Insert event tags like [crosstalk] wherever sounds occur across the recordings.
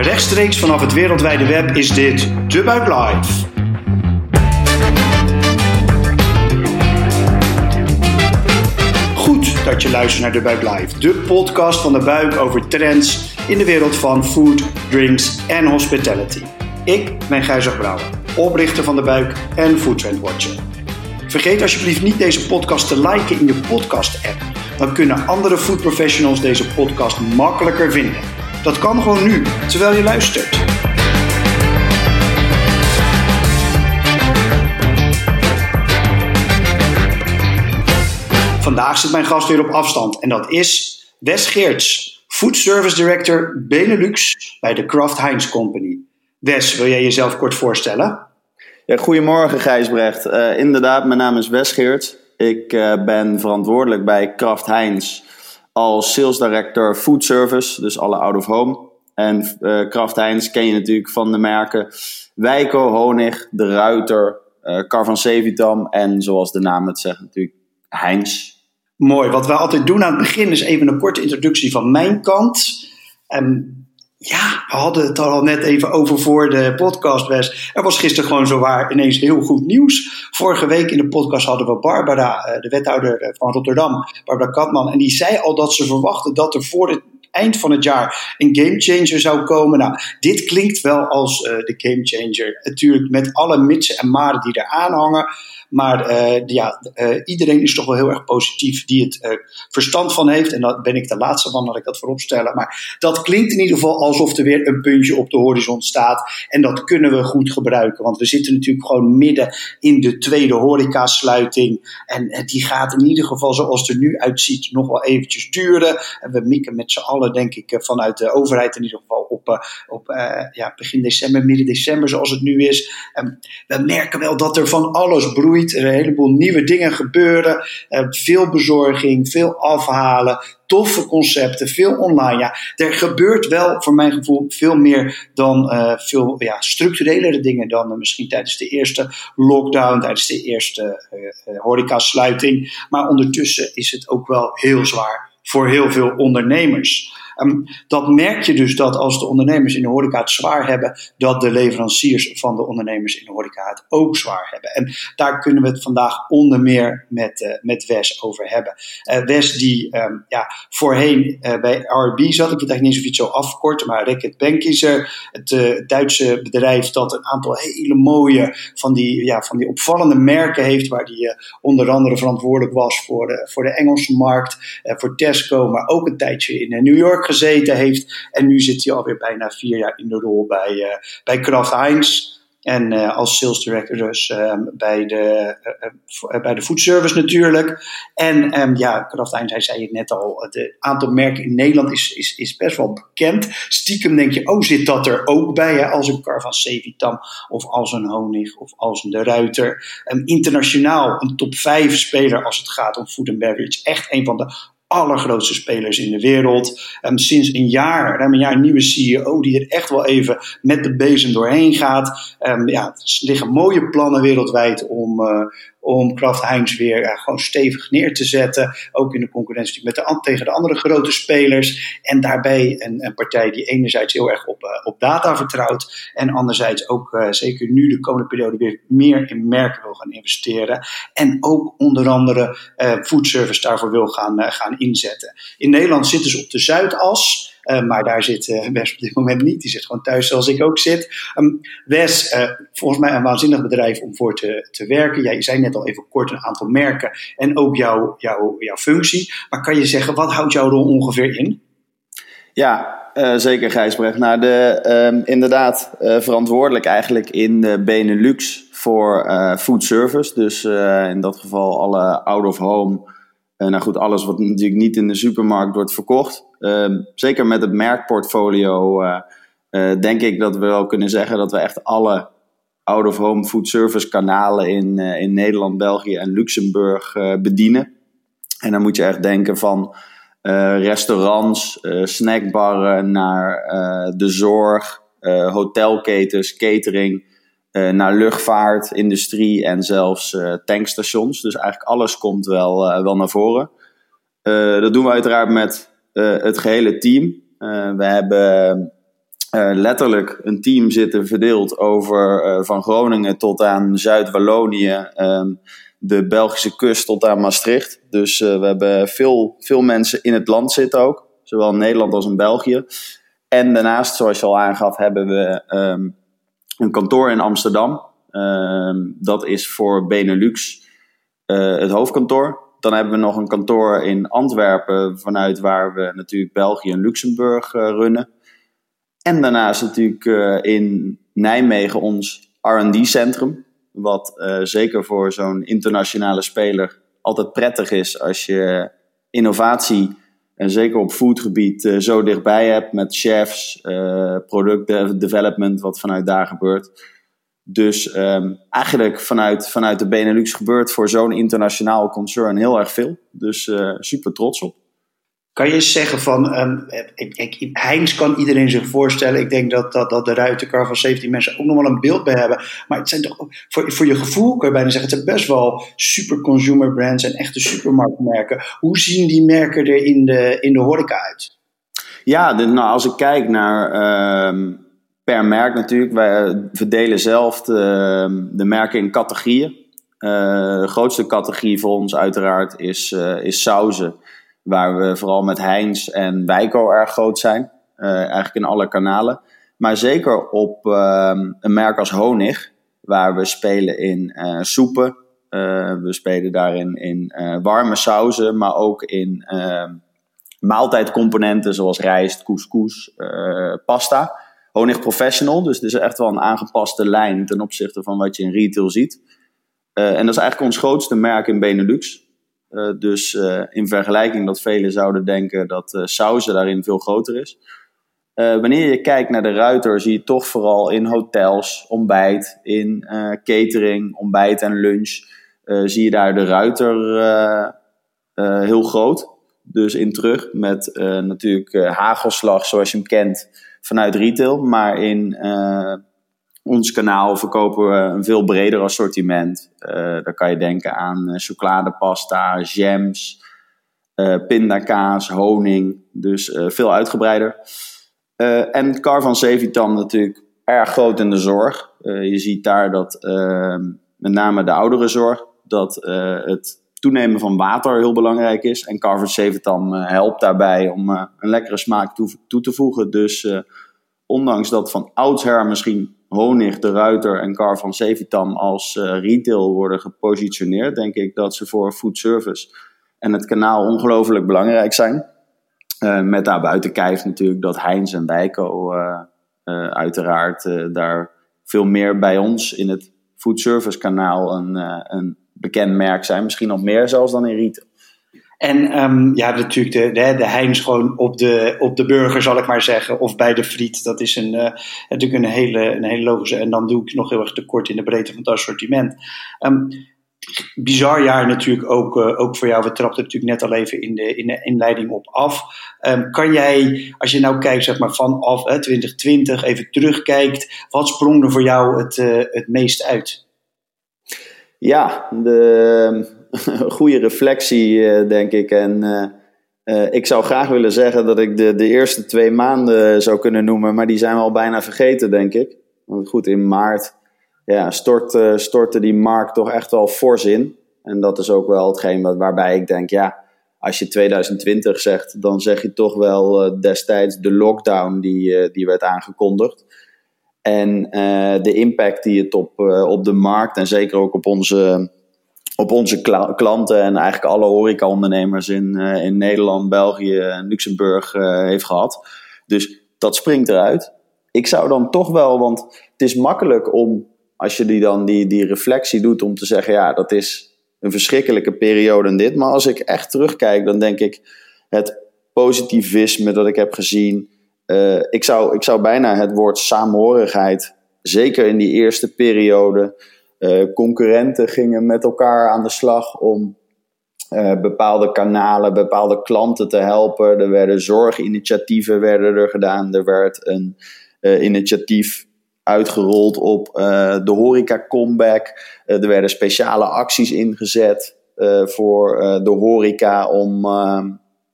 Rechtstreeks vanaf het wereldwijde web is dit De Buik Live. Goed dat je luistert naar De Buik Live, de podcast van De Buik over trends in de wereld van food, drinks en hospitality. Ik ben Gijzer Brouwer, oprichter van De Buik en Food Trend Watcher. Vergeet alsjeblieft niet deze podcast te liken in je podcast-app. Dan kunnen andere food professionals deze podcast makkelijker vinden. Dat kan gewoon nu, terwijl je luistert. Vandaag zit mijn gast weer op afstand en dat is Wes Geerts, Food Service Director Benelux bij de Kraft Heinz Company. Wes, wil jij jezelf kort voorstellen? Ja, goedemorgen Gijsbrecht. Uh, inderdaad, mijn naam is Wes Geerts. Ik uh, ben verantwoordelijk bij Kraft Heinz als Sales Director Food Service, dus alle out of home. En uh, Kraft Heinz ken je natuurlijk van de merken Wijko, Honig, De Ruiter, uh, Carvan Sevitam en zoals de naam het zegt natuurlijk Heinz. Mooi, wat we altijd doen aan het begin is even een korte introductie van mijn kant. En ja, we hadden het al net even over voor de podcast, Wes. Er was gisteren gewoon zowaar ineens heel goed nieuws. Vorige week in de podcast hadden we Barbara, eh, de wethouder van Rotterdam, Barbara Katman. En die zei al dat ze verwachten dat er voor het eind van het jaar een gamechanger zou komen. Nou, dit klinkt wel als uh, de gamechanger. Natuurlijk met alle mitsen en maren die eraan hangen. Maar uh, ja, uh, iedereen is toch wel heel erg positief die het uh, verstand van heeft. En daar ben ik de laatste van dat ik dat voorop stellen. Maar dat klinkt in ieder geval alsof er weer een puntje op de horizon staat. En dat kunnen we goed gebruiken. Want we zitten natuurlijk gewoon midden in de tweede horecasluiting. En die gaat in ieder geval zoals het er nu uitziet nog wel eventjes duren. En we mikken met z'n allen denk ik vanuit de overheid in ieder geval op, op ja, begin december, midden december zoals het nu is. En we merken wel dat er van alles broeit. Er een heleboel nieuwe dingen gebeuren. veel bezorging, veel afhalen, toffe concepten, veel online. Ja, er gebeurt wel voor mijn gevoel veel meer dan uh, veel ja, structurelere dingen dan misschien tijdens de eerste lockdown, tijdens de eerste uh, horecasluiting. Maar ondertussen is het ook wel heel zwaar voor heel veel ondernemers. Um, dat merk je dus dat als de ondernemers in de horeca het zwaar hebben, dat de leveranciers van de ondernemers in de horeca het ook zwaar hebben. En daar kunnen we het vandaag onder meer met, uh, met Wes over hebben. Uh, Wes die um, ja, voorheen uh, bij RB zat, ik weet eigenlijk niet of je het zo afkort, maar Reckitt Benckiser, het Duitse bedrijf dat een aantal hele mooie van die, ja, van die opvallende merken heeft, waar die onder andere verantwoordelijk was voor de, voor de Engelse markt, voor Tesco, maar ook een tijdje in New York gezeten heeft. En nu zit hij alweer bijna vier jaar in de rol bij, uh, bij Kraft Heinz. En uh, als sales director dus um, bij, de, uh, bij de food service natuurlijk. En um, ja, Kraft Heinz, hij zei het net al, het aantal merken in Nederland is, is, is best wel bekend. Stiekem denk je, oh zit dat er ook bij, hè? als een Sevitam of als een Honig of als een De Ruiter. Um, internationaal een top 5 speler als het gaat om food and beverage. Echt een van de allergrootste spelers in de wereld. Um, sinds een jaar, ruim een jaar, een nieuwe CEO die er echt wel even met de bezem doorheen gaat. Um, ja, er liggen mooie plannen wereldwijd om, uh, om Kraft Heinz weer uh, gewoon stevig neer te zetten. Ook in de concurrentie met de, tegen de andere grote spelers. En daarbij een, een partij die enerzijds heel erg op, uh, op data vertrouwt. En anderzijds ook uh, zeker nu de komende periode weer meer in merken wil gaan investeren. En ook onder andere food service daarvoor wil gaan, gaan inzetten. In Nederland zitten ze op de Zuidas. Uh, maar daar zit uh, Wes op dit moment niet. Die zit gewoon thuis zoals ik ook zit. Um, Wes, uh, volgens mij een waanzinnig bedrijf om voor te, te werken. Ja, je zei net al even kort een aantal merken en ook jouw, jouw, jouw functie. Maar kan je zeggen, wat houdt jouw rol ongeveer in? Ja, zeker Gijsbrecht. Nou, de, uh, inderdaad verantwoordelijk eigenlijk in Benelux voor food service. Dus in dat geval alle out of home uh, nou goed, alles wat natuurlijk niet in de supermarkt wordt verkocht. Uh, zeker met het merkportfolio uh, denk ik dat we wel kunnen zeggen dat we echt alle out-of-home food service kanalen in, in Nederland, België en Luxemburg bedienen. En dan moet je echt denken van restaurants, snackbarren naar de zorg, hotelketens, catering uh, naar luchtvaart, industrie en zelfs uh, tankstations. Dus eigenlijk alles komt wel, uh, wel naar voren. dat doen we uiteraard met het gehele team. we hebben letterlijk een team zitten verdeeld over van Groningen tot aan Zuid-Wallonië, ehm, de Belgische kust tot aan Maastricht. Dus we hebben veel, veel mensen in het land zitten ook, zowel in Nederland als in België. En daarnaast, zoals je al aangaf, hebben we um, een kantoor in Amsterdam. Um, dat is voor Benelux uh, het hoofdkantoor. Dan hebben we nog een kantoor in Antwerpen, vanuit waar we natuurlijk België en Luxemburg uh, runnen. En daarnaast natuurlijk uh, in Nijmegen ons RD-centrum. Wat zeker voor zo'n internationale speler altijd prettig is als je innovatie en zeker op foodgebied uh, zo dichtbij hebt met chefs, uh, product development, wat vanuit daar gebeurt. Dus um, eigenlijk vanuit, vanuit de Benelux gebeurt voor zo'n internationaal concern heel erg veel. Dus uh, super trots op. Kan je zeggen van, um, ik, ik, Heinz kan iedereen zich voorstellen. Ik denk dat, dat, dat de ruitenkar van 17 mensen ook nog wel een beeld bij hebben. Maar het zijn toch, voor, voor je gevoel kan je bijna zeggen, het zijn best wel super consumer brands en echte supermarktmerken. Hoe zien die merken er in de, in de horeca uit? Ja, nou, als ik kijk naar uh, per merk natuurlijk. Wij verdelen zelf de, de merken in categorieën. Uh, de grootste categorie voor ons uiteraard is, uh, is sauzen. Waar we vooral met Heinz en Wijko erg groot zijn. Uh, eigenlijk in alle kanalen. Maar zeker op um, een merk als Honig. Waar we spelen in uh, soepen. Uh, we spelen daarin in warme sauzen. Maar ook in ehm, maaltijdcomponenten zoals rijst, couscous, pasta. Honig Professional. Dus het is echt wel een aangepaste lijn ten opzichte van wat je in retail ziet. en dat is eigenlijk ons grootste merk in Benelux. Uh, dus uh, in vergelijking dat velen zouden denken dat uh, sauzen daarin veel groter is. wanneer je kijkt naar de ruiter, zie je toch vooral in hotels, ontbijt, in catering, ontbijt en lunch, zie je daar de ruiter heel groot. Dus in terug met natuurlijk hagelslag zoals je hem kent vanuit retail, maar in ons kanaal verkopen we een veel breder assortiment. Uh, daar kan je denken aan uh, chocoladepasta, jams, uh, pindakaas, honing. Dus veel uitgebreider. en Carvan Sevitam natuurlijk erg groot in de zorg. je ziet daar dat ehm, met name de ouderenzorg, dat het toenemen van water heel belangrijk is. En Carvan Sevitam helpt daarbij om een lekkere smaak toe, toe te voegen. Dus ondanks dat van oudsher misschien Honig, De Ruiter en Car van Sevitam als uh, retail worden gepositioneerd, denk ik dat ze voor food service en het kanaal ongelooflijk belangrijk zijn. Uh, met daarbuiten kijf natuurlijk dat Heinz en Wijko uh, uiteraard daar veel meer bij ons in het food service kanaal een, een bekend merk zijn. Misschien nog meer zelfs dan in retail. En um, ja, natuurlijk de, de, de Heinz gewoon op de, op de burger, zal ik maar zeggen. Of bij de friet. Dat is een, uh, natuurlijk een hele, een hele logische. En dan doe ik nog heel erg tekort in de breedte van het assortiment. Um, bizar jaar natuurlijk ook, uh, ook voor jou. We trapten natuurlijk net al even in de, in de inleiding op af. Um, kan jij, als je nou kijkt zeg maar, vanaf uh, 2020, even terugkijkt. Wat sprong er voor jou het, uh, het meest uit? Ja, de goede reflectie, eh, denk ik. En eh, eh, ik zou graag willen zeggen dat ik de, de eerste twee maanden zou kunnen noemen, maar die zijn we al bijna vergeten, denk ik. Want goed, in maart ja, stortte, stortte die markt toch echt wel fors in. En dat is ook wel hetgeen waarbij ik denk, ja, als je 2020 zegt, dan zeg je toch wel destijds de lockdown die, die werd aangekondigd. En de impact die het op, op de markt en zeker ook op onze, op onze klanten en eigenlijk alle horecaondernemers in, uh, in Nederland, België en Luxemburg uh, heeft gehad. Dus dat springt eruit. Ik zou dan toch wel, want het is makkelijk om, als je die dan die, die reflectie doet, om te zeggen, ja, dat is een verschrikkelijke periode en dit. Maar als ik echt terugkijk, dan denk ik, het positivisme dat ik heb gezien, uh, ik, zou, ik zou bijna het woord saamhorigheid, zeker in die eerste periode, uh, concurrenten gingen met elkaar aan de slag om uh, bepaalde kanalen, bepaalde klanten te helpen. Er werden zorginitiatieven werden er gedaan. Er werd een uh, initiatief uitgerold op de horeca comeback. er werden speciale acties ingezet voor de horeca om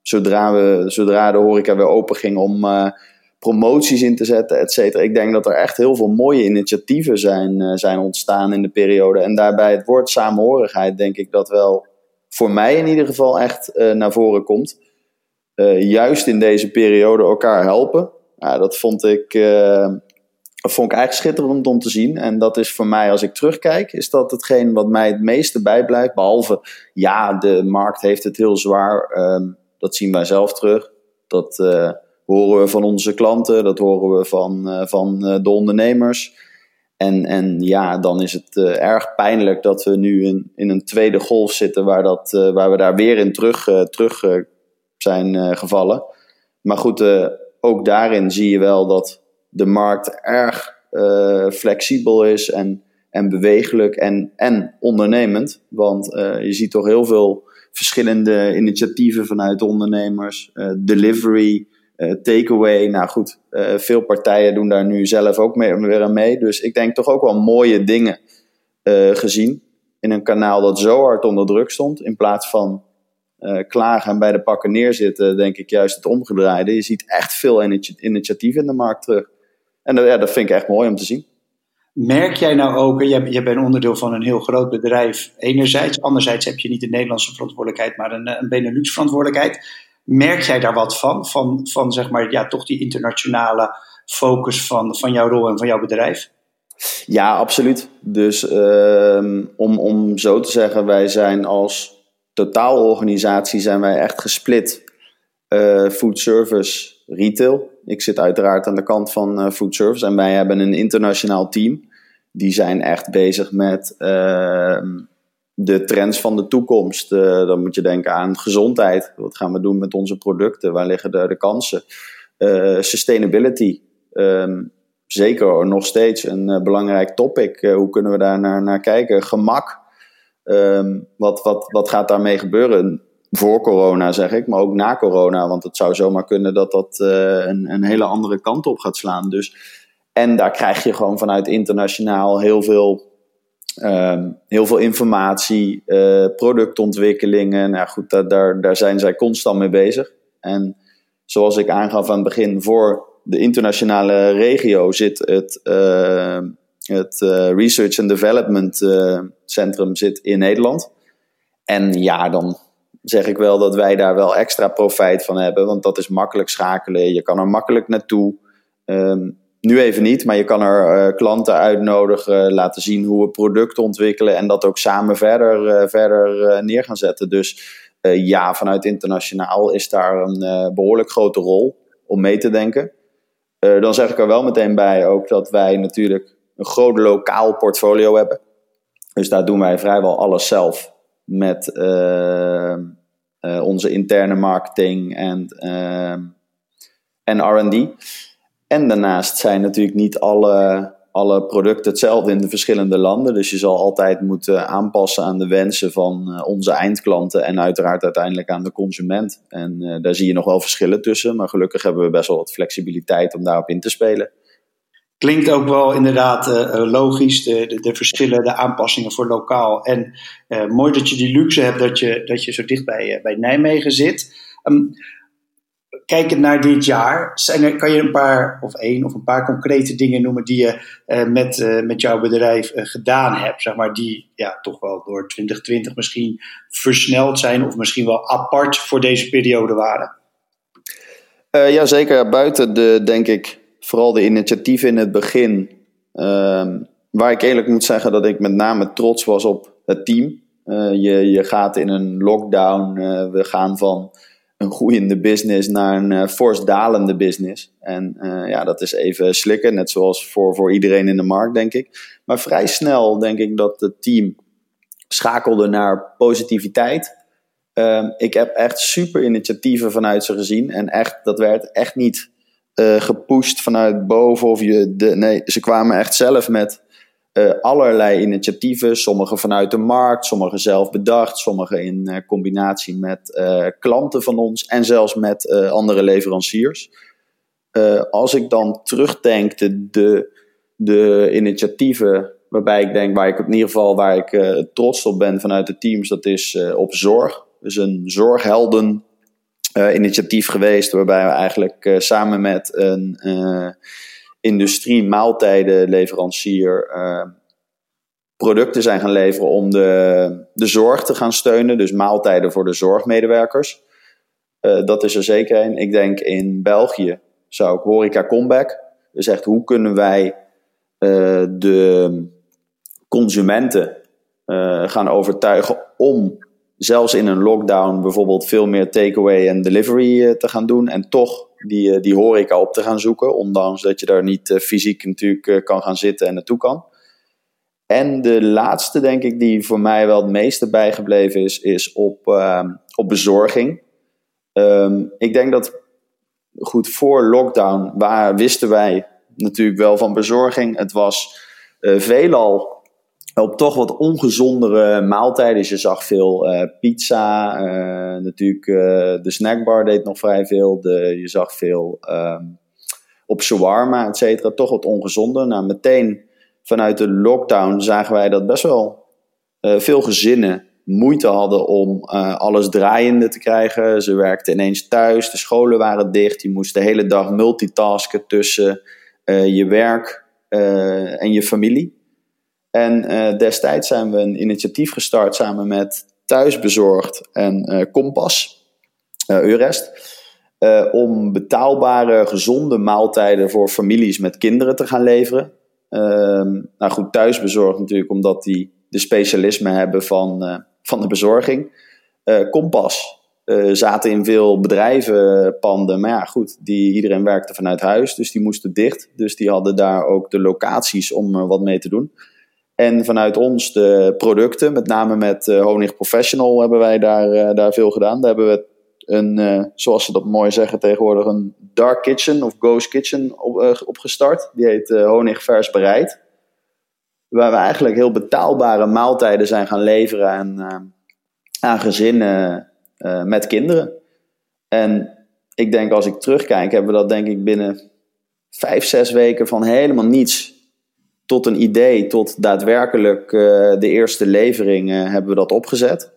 zodra, we, zodra de horeca weer open ging om promoties in te zetten, et cetera. Ik denk dat er echt heel veel mooie initiatieven zijn, zijn ontstaan in de periode. En daarbij het woord samenhorigheid, denk ik dat wel voor mij in ieder geval echt naar voren komt. juist in deze periode elkaar helpen. Dat vond ik, vond ik eigenlijk schitterend om te zien. En dat is voor mij, als ik terugkijk, is dat hetgeen wat mij het meeste bijblijft. Behalve, ja, de markt heeft het heel zwaar. Ehm, dat zien wij zelf terug. Dat horen we van onze klanten, dat horen we van, uh, van uh, de ondernemers. En, en ja, dan is het erg pijnlijk dat we nu in, in een tweede golf zitten waar, dat, waar we daar weer in terug, terug zijn gevallen. Maar goed, ook daarin zie je wel dat de markt erg flexibel is en, en bewegelijk en, en ondernemend. Want je ziet toch heel veel verschillende initiatieven vanuit ondernemers. Delivery, takeaway. Nou goed, veel partijen doen daar nu zelf ook mee, weer aan mee. Dus ik denk toch ook wel mooie dingen gezien. In een kanaal dat zo hard onder druk stond. In plaats van klagen en bij de pakken neerzitten, denk ik juist het omgedraaide. Je ziet echt veel initiatieven in de markt terug. En dat, ja, dat vind ik echt mooi om te zien. Merk jij nou ook, jij bent onderdeel van een heel groot bedrijf, enerzijds, anderzijds heb je niet de Nederlandse verantwoordelijkheid, maar een, een Benelux verantwoordelijkheid. Merk jij daar wat van, van, van zeg maar, ja, toch die internationale focus van, van jouw rol en van jouw bedrijf? Ja, absoluut. Dus uh, om, om zo te zeggen, wij zijn als totaalorganisatie zijn wij echt gesplit. Uh, food service, retail. Ik zit uiteraard aan de kant van uh, food service en wij hebben een internationaal team. Die zijn echt bezig met uh, de trends van de toekomst. Uh, dan moet je denken aan gezondheid. Wat gaan we doen met onze producten? Waar liggen de, de kansen? Uh, sustainability. Um, zeker nog steeds een belangrijk topic. hoe kunnen we daar naar, naar kijken? Gemak. Um, wat, wat, wat gaat daarmee gebeuren? voor corona, zeg ik, maar ook na corona. Want het zou zomaar kunnen dat dat een, een hele andere kant op gaat slaan. Dus, en daar krijg je gewoon vanuit internationaal heel veel, um, heel veel informatie, uh, productontwikkelingen. Nou goed, daar, daar, daar zijn zij constant mee bezig. En zoals ik aangaf aan het begin, voor de internationale regio zit het, uh, het Research and Development Centrum zit in Nederland. En ja, dan zeg ik wel dat wij daar wel extra profijt van hebben. Want dat is makkelijk schakelen. Je kan er makkelijk naartoe. Um, nu even niet, maar je kan er uh, klanten uitnodigen, laten zien hoe we producten ontwikkelen en dat ook samen verder, uh, verder uh, neer gaan zetten. Dus ja, vanuit internationaal is daar een behoorlijk grote rol om mee te denken. dan zeg ik er wel meteen bij ook dat wij natuurlijk een groot lokaal portfolio hebben. Dus daar doen wij vrijwel alles zelf met onze interne marketing en, en RD. En daarnaast zijn natuurlijk niet alle, alle producten hetzelfde in de verschillende landen. Dus je zal altijd moeten aanpassen aan de wensen van uh, onze eindklanten en uiteraard uiteindelijk aan de consument. En uh, daar zie je nog wel verschillen tussen, maar gelukkig hebben we best wel wat flexibiliteit om daarop in te spelen. Klinkt ook wel inderdaad uh, logisch, de, de, de, verschillen, de aanpassingen voor lokaal. En mooi dat je die luxe hebt dat je, dat je zo dicht bij, bij Nijmegen zit. Um, kijkend naar dit jaar, zijn kan je een paar, of één of een paar concrete dingen noemen die je met, met jouw bedrijf gedaan hebt, zeg maar, die ja, toch wel door 2020 misschien versneld zijn of misschien wel apart voor deze periode waren? ja, zeker. Buiten de, denk ik, vooral de initiatieven in het begin. Uh, waar ik eerlijk moet zeggen dat ik met name trots was op het team. Je, je gaat in een lockdown. We gaan van een groeiende business naar een uh, fors dalende business. En ja, dat is even slikken, net zoals voor, voor iedereen in de markt, denk ik. Maar vrij snel denk ik dat het team schakelde naar positiviteit. Ehm, ik heb echt super initiatieven vanuit ze gezien. En echt, dat werd echt niet uh, gepusht vanuit boven. Of je de, nee, ze kwamen echt zelf met uh, allerlei initiatieven. Sommige vanuit de markt, sommige zelf bedacht, sommige in uh, combinatie met klanten van ons en zelfs met andere leveranciers. als ik dan terugdenk de, de, de initiatieven waarbij ik denk, waar ik in ieder geval waar ik trots op ben vanuit de teams, dat is op zorg. Dus een zorghelden initiatief geweest waarbij we eigenlijk samen met een industrie maaltijdenleverancier producten zijn gaan leveren om de, de zorg te gaan steunen. Dus maaltijden voor de zorgmedewerkers. Uh, dat is er zeker een. Ik denk in België zou ik horeca comeback. Dus echt hoe kunnen wij uh, de consumenten gaan overtuigen om zelfs in een lockdown bijvoorbeeld veel meer takeaway en delivery te gaan doen. En toch die, die horeca op te gaan zoeken. Ondanks dat je daar niet fysiek natuurlijk kan gaan zitten en naartoe kan. En de laatste, denk ik, die voor mij wel het meeste bijgebleven is, is op, uh, op bezorging. Um, ik denk dat, goed, voor lockdown waar, wisten wij natuurlijk wel van bezorging. Het was veelal op toch wat ongezondere maaltijden. Dus je zag veel uh, pizza, uh, natuurlijk de snackbar deed nog vrij veel. De, je zag veel um, op shawarma, et cetera. Toch wat ongezonder. Nou, meteen vanuit de lockdown zagen wij dat best wel veel gezinnen moeite hadden om alles draaiende te krijgen. Ze werkten ineens thuis, de scholen waren dicht. Je moest de hele dag multitasken tussen je werk en je familie. En destijds zijn we een initiatief gestart samen met Thuisbezorgd en Kompas, Eurest. om betaalbare, gezonde maaltijden voor families met kinderen te gaan leveren. Um, nou goed, thuisbezorgd natuurlijk, omdat die de specialismen hebben van, uh, van de bezorging. Uh, Kompas uh, zaten in veel bedrijvenpanden, maar ja, goed, die, iedereen werkte vanuit huis, dus die moesten dicht. Dus die hadden daar ook de locaties om wat mee te doen. En vanuit ons de producten, met name met Honig Professional, hebben wij daar, daar veel gedaan. Daar hebben we een, uh, zoals ze dat mooi zeggen tegenwoordig, een dark kitchen of ghost kitchen op, opgestart. Die heet Honig Vers Bereid. Waar we eigenlijk heel betaalbare maaltijden zijn gaan leveren aan, aan gezinnen met kinderen. En ik denk als ik terugkijk, hebben we dat denk ik binnen vijf, zes weken van helemaal niets tot een idee, tot daadwerkelijk de eerste levering hebben we dat opgezet.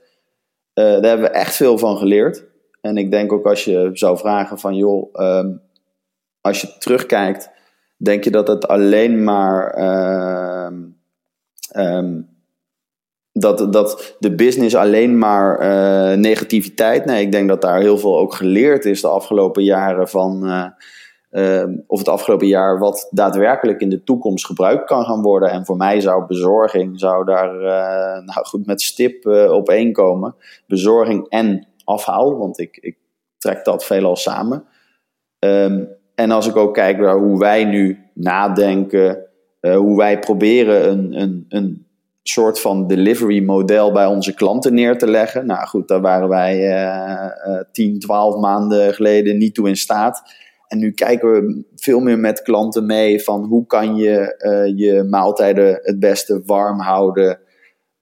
daar hebben we echt veel van geleerd. En ik denk ook als je zou vragen van joh, um, als je terugkijkt, denk je dat het alleen maar um, um, dat, dat de business alleen maar negativiteit. Nee, ik denk dat daar heel veel ook geleerd is de afgelopen jaren van. Uh, of het afgelopen jaar wat daadwerkelijk in de toekomst gebruikt kan gaan worden. En voor mij zou bezorging zou daar uh, nou goed met stip uh, op één komen. Bezorging en afhaal, want ik, ik trek dat veelal samen. Um, en als ik ook kijk naar hoe wij nu nadenken, uh, hoe wij proberen een, een, een soort van delivery model bij onze klanten neer te leggen. Nou goed, daar waren wij uh, uh, 10, 12 maanden geleden niet toe in staat. En nu kijken we veel meer met klanten mee van hoe kan je uh, je maaltijden het beste warm houden.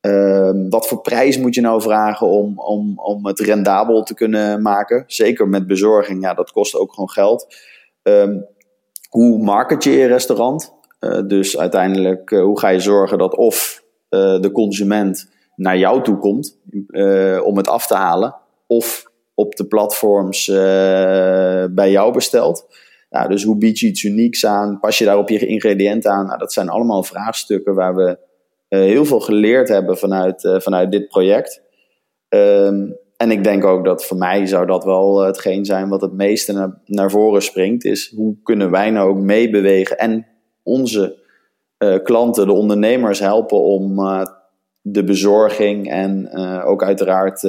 Um, wat voor prijs moet je nou vragen om, om, om het rendabel te kunnen maken? Zeker met bezorging, ja, dat kost ook gewoon geld. Um, hoe market je je restaurant? Uh, dus uiteindelijk, uh, hoe ga je zorgen dat of de consument naar jou toe komt om het af te halen, of op de platforms bij jou bestelt? Nou, dus hoe bied je iets unieks aan? Pas je daar op je ingrediënten aan? Nou, dat zijn allemaal vraagstukken waar we uh, heel veel geleerd hebben vanuit, uh, vanuit dit project. Um, en ik denk ook dat voor mij zou dat wel hetgeen zijn wat het meeste naar, naar voren springt. Is hoe kunnen wij nou ook meebewegen en onze klanten, de ondernemers helpen om de bezorging en ook uiteraard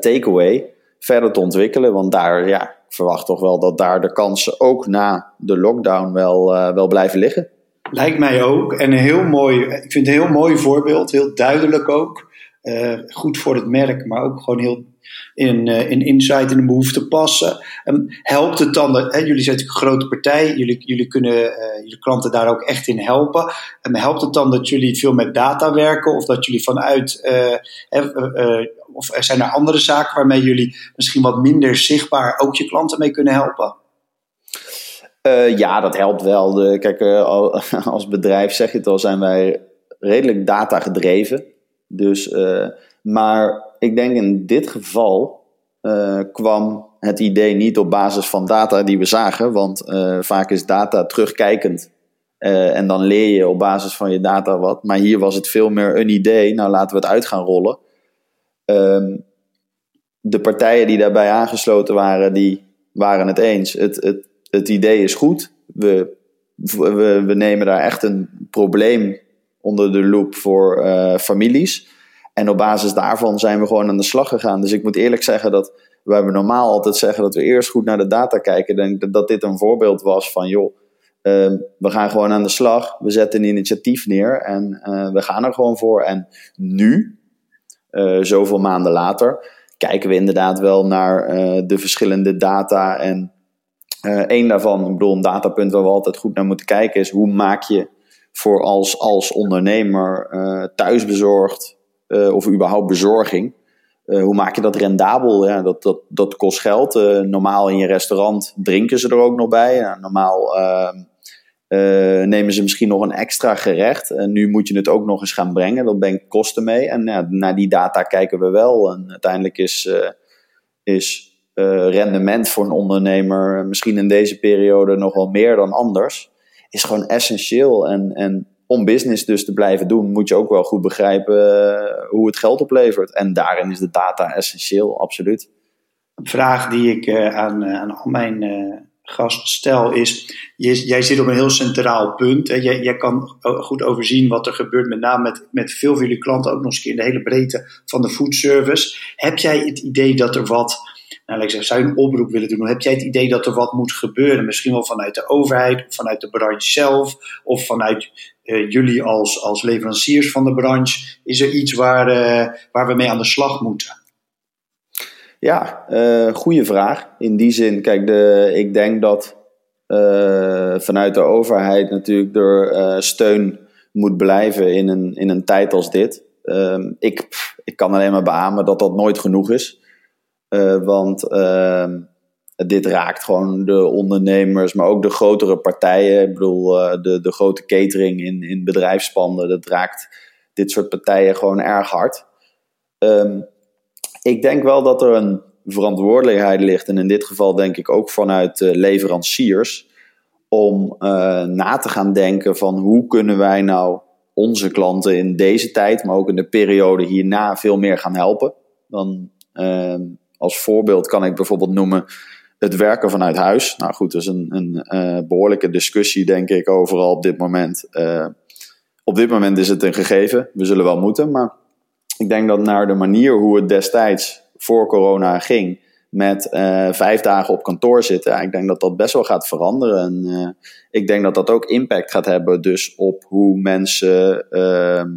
takeaway verder te ontwikkelen. Want daar, ja, verwacht toch wel dat daar de kansen ook na de lockdown wel, wel blijven liggen. Lijkt mij ook. En een heel mooi, ik vind het een heel mooi voorbeeld, heel duidelijk ook. Uh, goed voor het merk, maar ook gewoon heel in, in insight en de behoefte passen. Helpt het dan, dat, jullie zijn natuurlijk een grote partij, jullie, jullie kunnen jullie klanten daar ook echt in helpen. Um, helpt het dan dat jullie veel met data werken of dat jullie vanuit, of zijn er andere zaken waarmee jullie misschien wat minder zichtbaar ook je klanten mee kunnen helpen? Uh, ja, dat helpt wel. De, kijk, uh, [laughs] als bedrijf zeg je het al, zijn wij redelijk data gedreven. Dus, uh, maar ik denk in dit geval kwam het idee niet op basis van data die we zagen, want vaak is data terugkijkend. en dan leer je op basis van je data wat. Maar hier was het veel meer een idee. Nou, laten we het uit gaan rollen. Ehm, de partijen die daarbij aangesloten waren, die waren het eens. Het, het, het idee is goed. We, we, we nemen daar echt een probleem onder de loep voor uh, families. En op basis daarvan zijn we gewoon aan de slag gegaan. Dus ik moet eerlijk zeggen dat wij we normaal altijd zeggen dat we eerst goed naar de data kijken. Denk dat dit een voorbeeld was van, joh, uh, we gaan gewoon aan de slag. We zetten een initiatief neer en uh, we gaan er gewoon voor. En nu, zoveel maanden later, kijken we inderdaad wel naar de verschillende data. En één daarvan, ik bedoel, een datapunt waar we altijd goed naar moeten kijken, is hoe maak je voor als, als ondernemer thuisbezorgd of überhaupt bezorging. Hoe maak je dat rendabel? Ja, dat, dat, dat kost geld. Normaal in je restaurant drinken ze er ook nog bij. Normaal ehm, nemen ze misschien nog een extra gerecht. En nu moet je het ook nog eens gaan brengen. Dat brengt kosten mee. En naar die data kijken we wel. En uiteindelijk is, is rendement voor een ondernemer misschien in deze periode nog wel meer dan anders. Is gewoon essentieel. En, en om business dus te blijven doen, moet je ook wel goed begrijpen hoe het geld oplevert. En daarin is de data essentieel, absoluut. Een vraag die ik aan, aan al mijn gasten stel is: jij zit op een heel centraal punt. Hè? Jij, jij, kan goed overzien wat er gebeurt, met name met, met veel van jullie klanten, ook nog eens in de hele breedte van de foodservice. Heb jij het idee dat er wat nou, ik zeg, zou je een oproep willen doen? Heb jij het idee dat er wat moet gebeuren? Misschien wel vanuit de overheid, of vanuit de branche zelf, of vanuit uh, jullie als, als leveranciers van de branche? Is er iets waar, uh, waar we mee aan de slag moeten? Ja, uh, goede vraag. In die zin, kijk, de, ik denk dat vanuit de overheid natuurlijk er steun moet blijven in een, in een tijd als dit. Ehm, ik, ik kan alleen maar beamen dat dat nooit genoeg is. want ehm, dit raakt gewoon de ondernemers, maar ook de grotere partijen. Ik bedoel, de, de grote catering in, in bedrijfspanden. Dat raakt dit soort partijen gewoon erg hard. Um, ik denk wel dat er een verantwoordelijkheid ligt, en in dit geval denk ik ook vanuit uh, leveranciers, om uh, na te gaan denken van hoe kunnen wij nou onze klanten in deze tijd, maar ook in de periode hierna veel meer gaan helpen. Dan ehm, als voorbeeld kan ik bijvoorbeeld noemen het werken vanuit huis. Nou goed, dat is een, een uh, behoorlijke discussie, denk ik, overal op dit moment. Op dit moment is het een gegeven. We zullen wel moeten. Maar ik denk dat naar de manier hoe het destijds voor corona ging. Met uh, vijf dagen op kantoor zitten. Ik denk dat dat best wel gaat veranderen. En ik denk dat dat ook impact gaat hebben. Dus op hoe mensen ehm,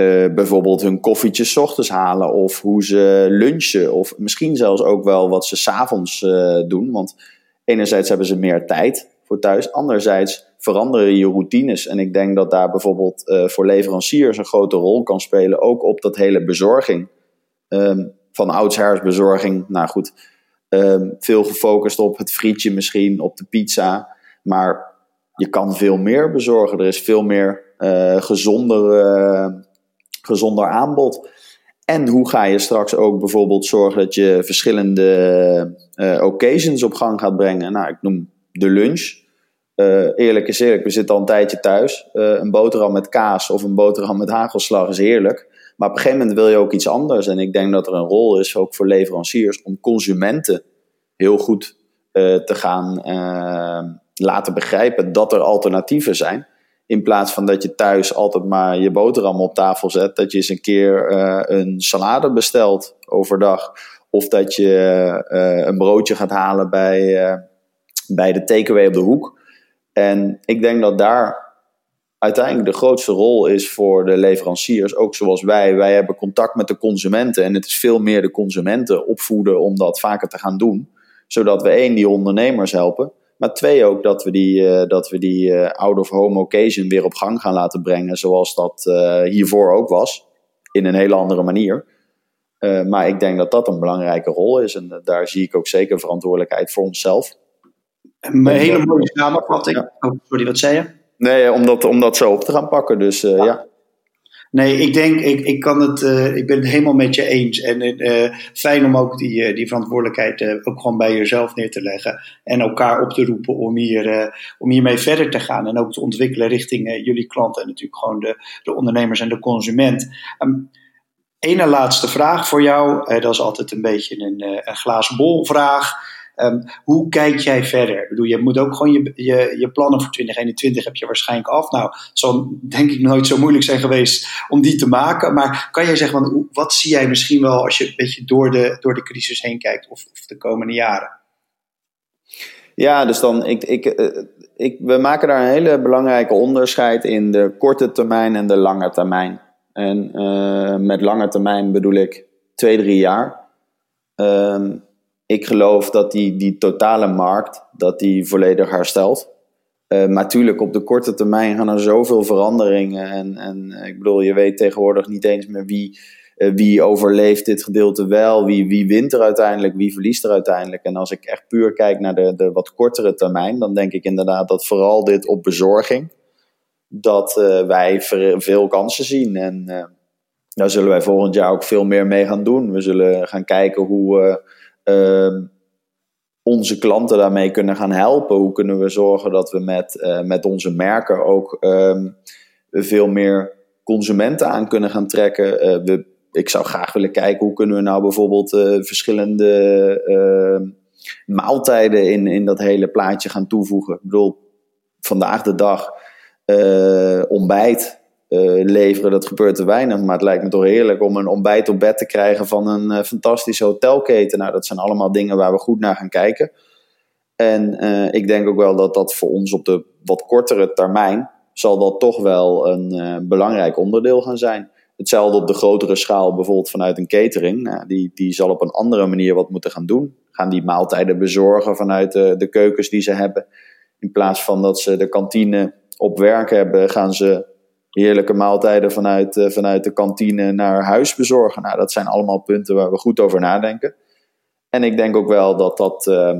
uh, bijvoorbeeld hun koffietjes ochtends halen of hoe ze lunchen of misschien zelfs ook wel wat ze s'avonds uh, doen. Want enerzijds hebben ze meer tijd voor thuis, anderzijds veranderen je routines. En ik denk dat daar bijvoorbeeld uh, voor leveranciers een grote rol kan spelen, ook op dat hele bezorging. Um, van oudshersbezorging, nou goed, um, veel gefocust op het frietje misschien, op de pizza. Maar je kan veel meer bezorgen. Er is veel meer gezonder gezonder aanbod. En hoe ga je straks ook bijvoorbeeld zorgen dat je verschillende occasions op gang gaat brengen? Nou, ik noem de lunch. Uh, eerlijk is eerlijk, we zitten al een tijdje thuis. Uh, een boterham met kaas of een boterham met hagelslag is heerlijk. Maar op een gegeven moment wil je ook iets anders. En ik denk dat er een rol is, ook voor leveranciers, om consumenten heel goed te gaan laten begrijpen dat er alternatieven zijn. In plaats van dat je thuis altijd maar je boterham op tafel zet, dat je eens een keer een salade bestelt overdag. Of dat je een broodje gaat halen bij, bij de takeaway op de hoek. En ik denk dat daar uiteindelijk de grootste rol is voor de leveranciers, ook zoals wij. Wij hebben contact met de consumenten en het is veel meer de consumenten opvoeden om dat vaker te gaan doen. Zodat we één, die ondernemers helpen. Maar twee ook dat we die, uh, dat we die uh, out of home occasion weer op gang gaan laten brengen. Zoals dat uh, hiervoor ook was. In een hele andere manier. maar ik denk dat dat een belangrijke rol is. En daar zie ik ook zeker verantwoordelijkheid voor onszelf. Een hele mooie samenvatting. Ja. Oh, sorry, wat zei je? Nee, om dat, om dat zo op te gaan pakken. Dus ja. ja. Nee, ik denk, ik, ik, kan het, uh, ik ben het helemaal met je eens. En uh, fijn om ook die, die verantwoordelijkheid ook gewoon bij jezelf neer te leggen. En elkaar op te roepen om, hier, om hiermee verder te gaan. En ook te ontwikkelen richting jullie klanten en natuurlijk gewoon de, de ondernemers en de consument. Um, Ene laatste vraag voor jou. dat is altijd een beetje een, een glazen bol vraag. Um, hoe kijk jij verder? Ik bedoel, je moet ook gewoon je, je, plannen voor 2021 heb je waarschijnlijk af. Nou, zal denk ik nooit zo moeilijk zijn geweest om die te maken. Maar kan jij zeggen, wat zie jij misschien wel als je een beetje door de, door de crisis heen kijkt of, of de komende jaren? Ja, dus dan, ik, ik, eh, ik, we maken daar een hele belangrijke onderscheid in de korte termijn en de lange termijn. En uh, met lange termijn bedoel ik twee, drie jaar. Um, ik geloof dat die, die totale markt dat die volledig herstelt. Uh, maar natuurlijk, op de korte termijn gaan er zoveel veranderingen. En, en ik bedoel, je weet tegenwoordig niet eens meer wie, uh, wie overleeft dit gedeelte wel. Wie, wie wint er uiteindelijk, wie verliest er uiteindelijk. En als ik echt puur kijk naar de, de wat kortere termijn, dan denk ik inderdaad dat vooral dit op bezorging, dat wij veel kansen zien. En daar zullen wij volgend jaar ook veel meer mee gaan doen. We zullen gaan kijken hoe onze klanten daarmee kunnen gaan helpen? Hoe kunnen we zorgen dat we met, uh, met onze merken ook um, veel meer consumenten aan kunnen gaan trekken? Uh, we, ik zou graag willen kijken hoe kunnen we nou bijvoorbeeld uh, verschillende ehm, maaltijden in, in dat hele plaatje gaan toevoegen. Ik bedoel, vandaag de dag ontbijt uh, leveren, dat gebeurt te weinig. Maar het lijkt me toch heerlijk om een ontbijt op bed te krijgen van een uh, fantastische hotelketen. Nou, dat zijn allemaal dingen waar we goed naar gaan kijken. En uh, ik denk ook wel dat dat voor ons op de wat kortere termijn zal dat toch wel een belangrijk onderdeel gaan zijn. Hetzelfde op de grotere schaal, bijvoorbeeld vanuit een catering. Nou, die, die zal op een andere manier wat moeten gaan doen. Gaan die maaltijden bezorgen vanuit de keukens die ze hebben. In plaats van dat ze de kantine op werk hebben, gaan ze heerlijke maaltijden vanuit, uh, vanuit de kantine naar huis bezorgen. Nou, dat zijn allemaal punten waar we goed over nadenken. En ik denk ook wel dat dat, uh,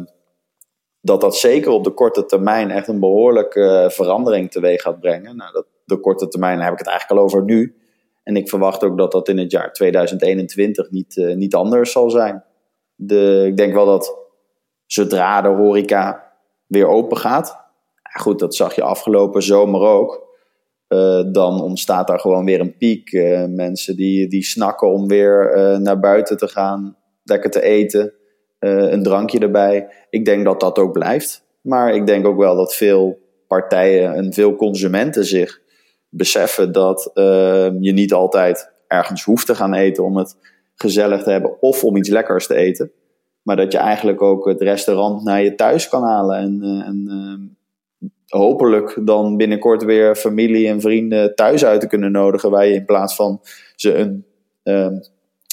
dat, dat zeker op de korte termijn echt een behoorlijke uh, verandering teweeg gaat brengen. Nou, dat, de korte termijn heb ik het eigenlijk al over nu. En ik verwacht ook dat dat in het jaar 2021 niet, niet anders zal zijn. De, ik denk wel dat zodra de horeca weer open gaat. Goed, dat zag je afgelopen zomer ook uh, dan ontstaat daar gewoon weer een piek. Uh, mensen die, die snakken om weer uh, naar buiten te gaan, lekker te eten, een drankje erbij. Ik denk dat dat ook blijft. Maar ik denk ook wel dat veel partijen en veel consumenten zich beseffen dat je niet altijd ergens hoeft te gaan eten om het gezellig te hebben of om iets lekkers te eten. Maar dat je eigenlijk ook het restaurant naar je thuis kan halen en, en hopelijk dan binnenkort weer familie en vrienden thuis uit te kunnen nodigen. Je in plaats van ze een uh,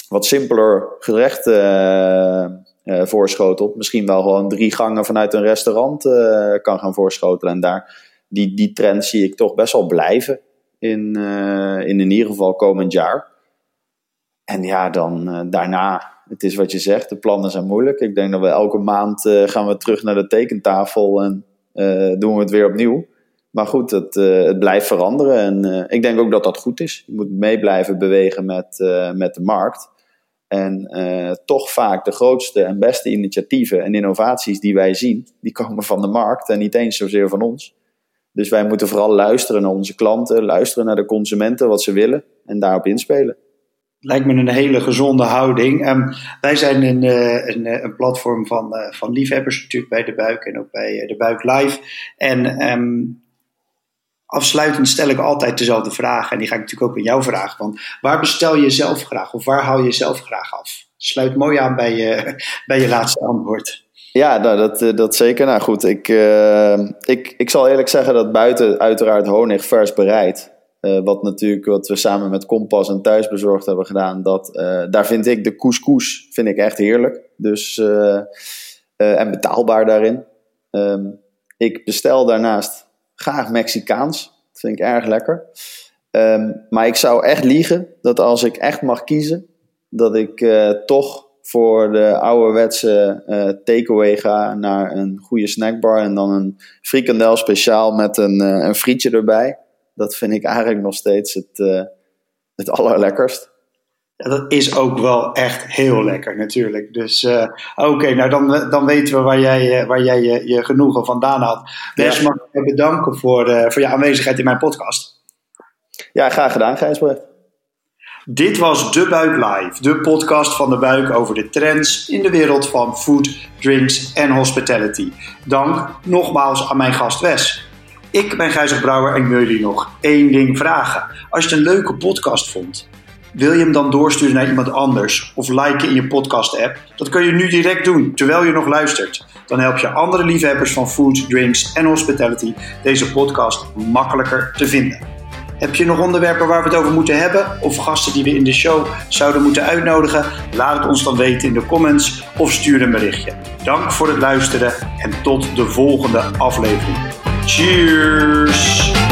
wat simpeler gerecht uh, uh, voorschotelt. Misschien wel gewoon drie gangen vanuit een restaurant uh, kan gaan voorschotelen. En daar, die, die trend zie ik toch best wel blijven. In, in, in ieder geval komend jaar. En ja, dan daarna, het is wat je zegt, de plannen zijn moeilijk. Ik denk dat we elke maand gaan we terug naar de tekentafel en doen we het weer opnieuw. Maar goed, het, uh, het blijft veranderen. En uh, ik denk ook dat dat goed is. Je moet mee blijven bewegen met, met de markt. En toch vaak de grootste en beste initiatieven en innovaties die wij zien, die komen van de markt en niet eens zozeer van ons. Dus wij moeten vooral luisteren naar onze klanten, luisteren naar de consumenten, wat ze willen en daarop inspelen. Lijkt me een hele gezonde houding. Um, wij zijn een, uh, een, eh, een, platform van, uh, van liefhebbers natuurlijk bij De Buik en ook bij De Buik Live. En um, afsluitend stel ik altijd dezelfde vraag. En die ga ik natuurlijk ook aan jou vragen. Want waar bestel je zelf graag of waar hou je zelf graag af? Sluit mooi aan bij je, [laughs] bij je laatste antwoord. Ja, nou, dat, dat zeker. Nou goed, ik, ik, ik zal eerlijk zeggen dat buiten uiteraard honig vers bereid uh, wat natuurlijk wat we samen met Kompas en Thuisbezorgd hebben gedaan. Dat, uh, daar vind ik de couscous vind ik echt heerlijk. Dus, uh, en betaalbaar daarin. Um, ik bestel daarnaast graag Mexicaans. Dat vind ik erg lekker. Um, maar ik zou echt liegen dat als ik echt mag kiezen, dat ik toch voor de ouderwetse takeaway ga naar een goede snackbar en dan een frikandel speciaal met een, een frietje erbij dat vind ik eigenlijk nog steeds het, uh, het allerlekkerst. Ja, dat is ook wel echt heel lekker natuurlijk. Dus uh, oké, nou dan, dan weten we waar jij, waar jij je, je genoegen vandaan had. Des, mag ik bedanken voor, uh, voor je aanwezigheid in mijn podcast. Ja, graag gedaan Gijsbrecht. Dit was De Buik Live, de podcast van De Buik over de trends in de wereld van food, drinks en hospitality. Dank nogmaals aan mijn gast Wes. Ik ben Gijzer Brouwer en wil jullie nog één ding vragen. Als je het een leuke podcast vond, wil je hem dan doorsturen naar iemand anders of liken in je podcast-app? Dat kun je nu direct doen terwijl je nog luistert. Dan help je andere liefhebbers van food, drinks en hospitality deze podcast makkelijker te vinden. Heb je nog onderwerpen waar we het over moeten hebben of gasten die we in de show zouden moeten uitnodigen? Laat het ons dan weten in de comments of stuur een berichtje. Dank voor het luisteren en tot de volgende aflevering. Cheers!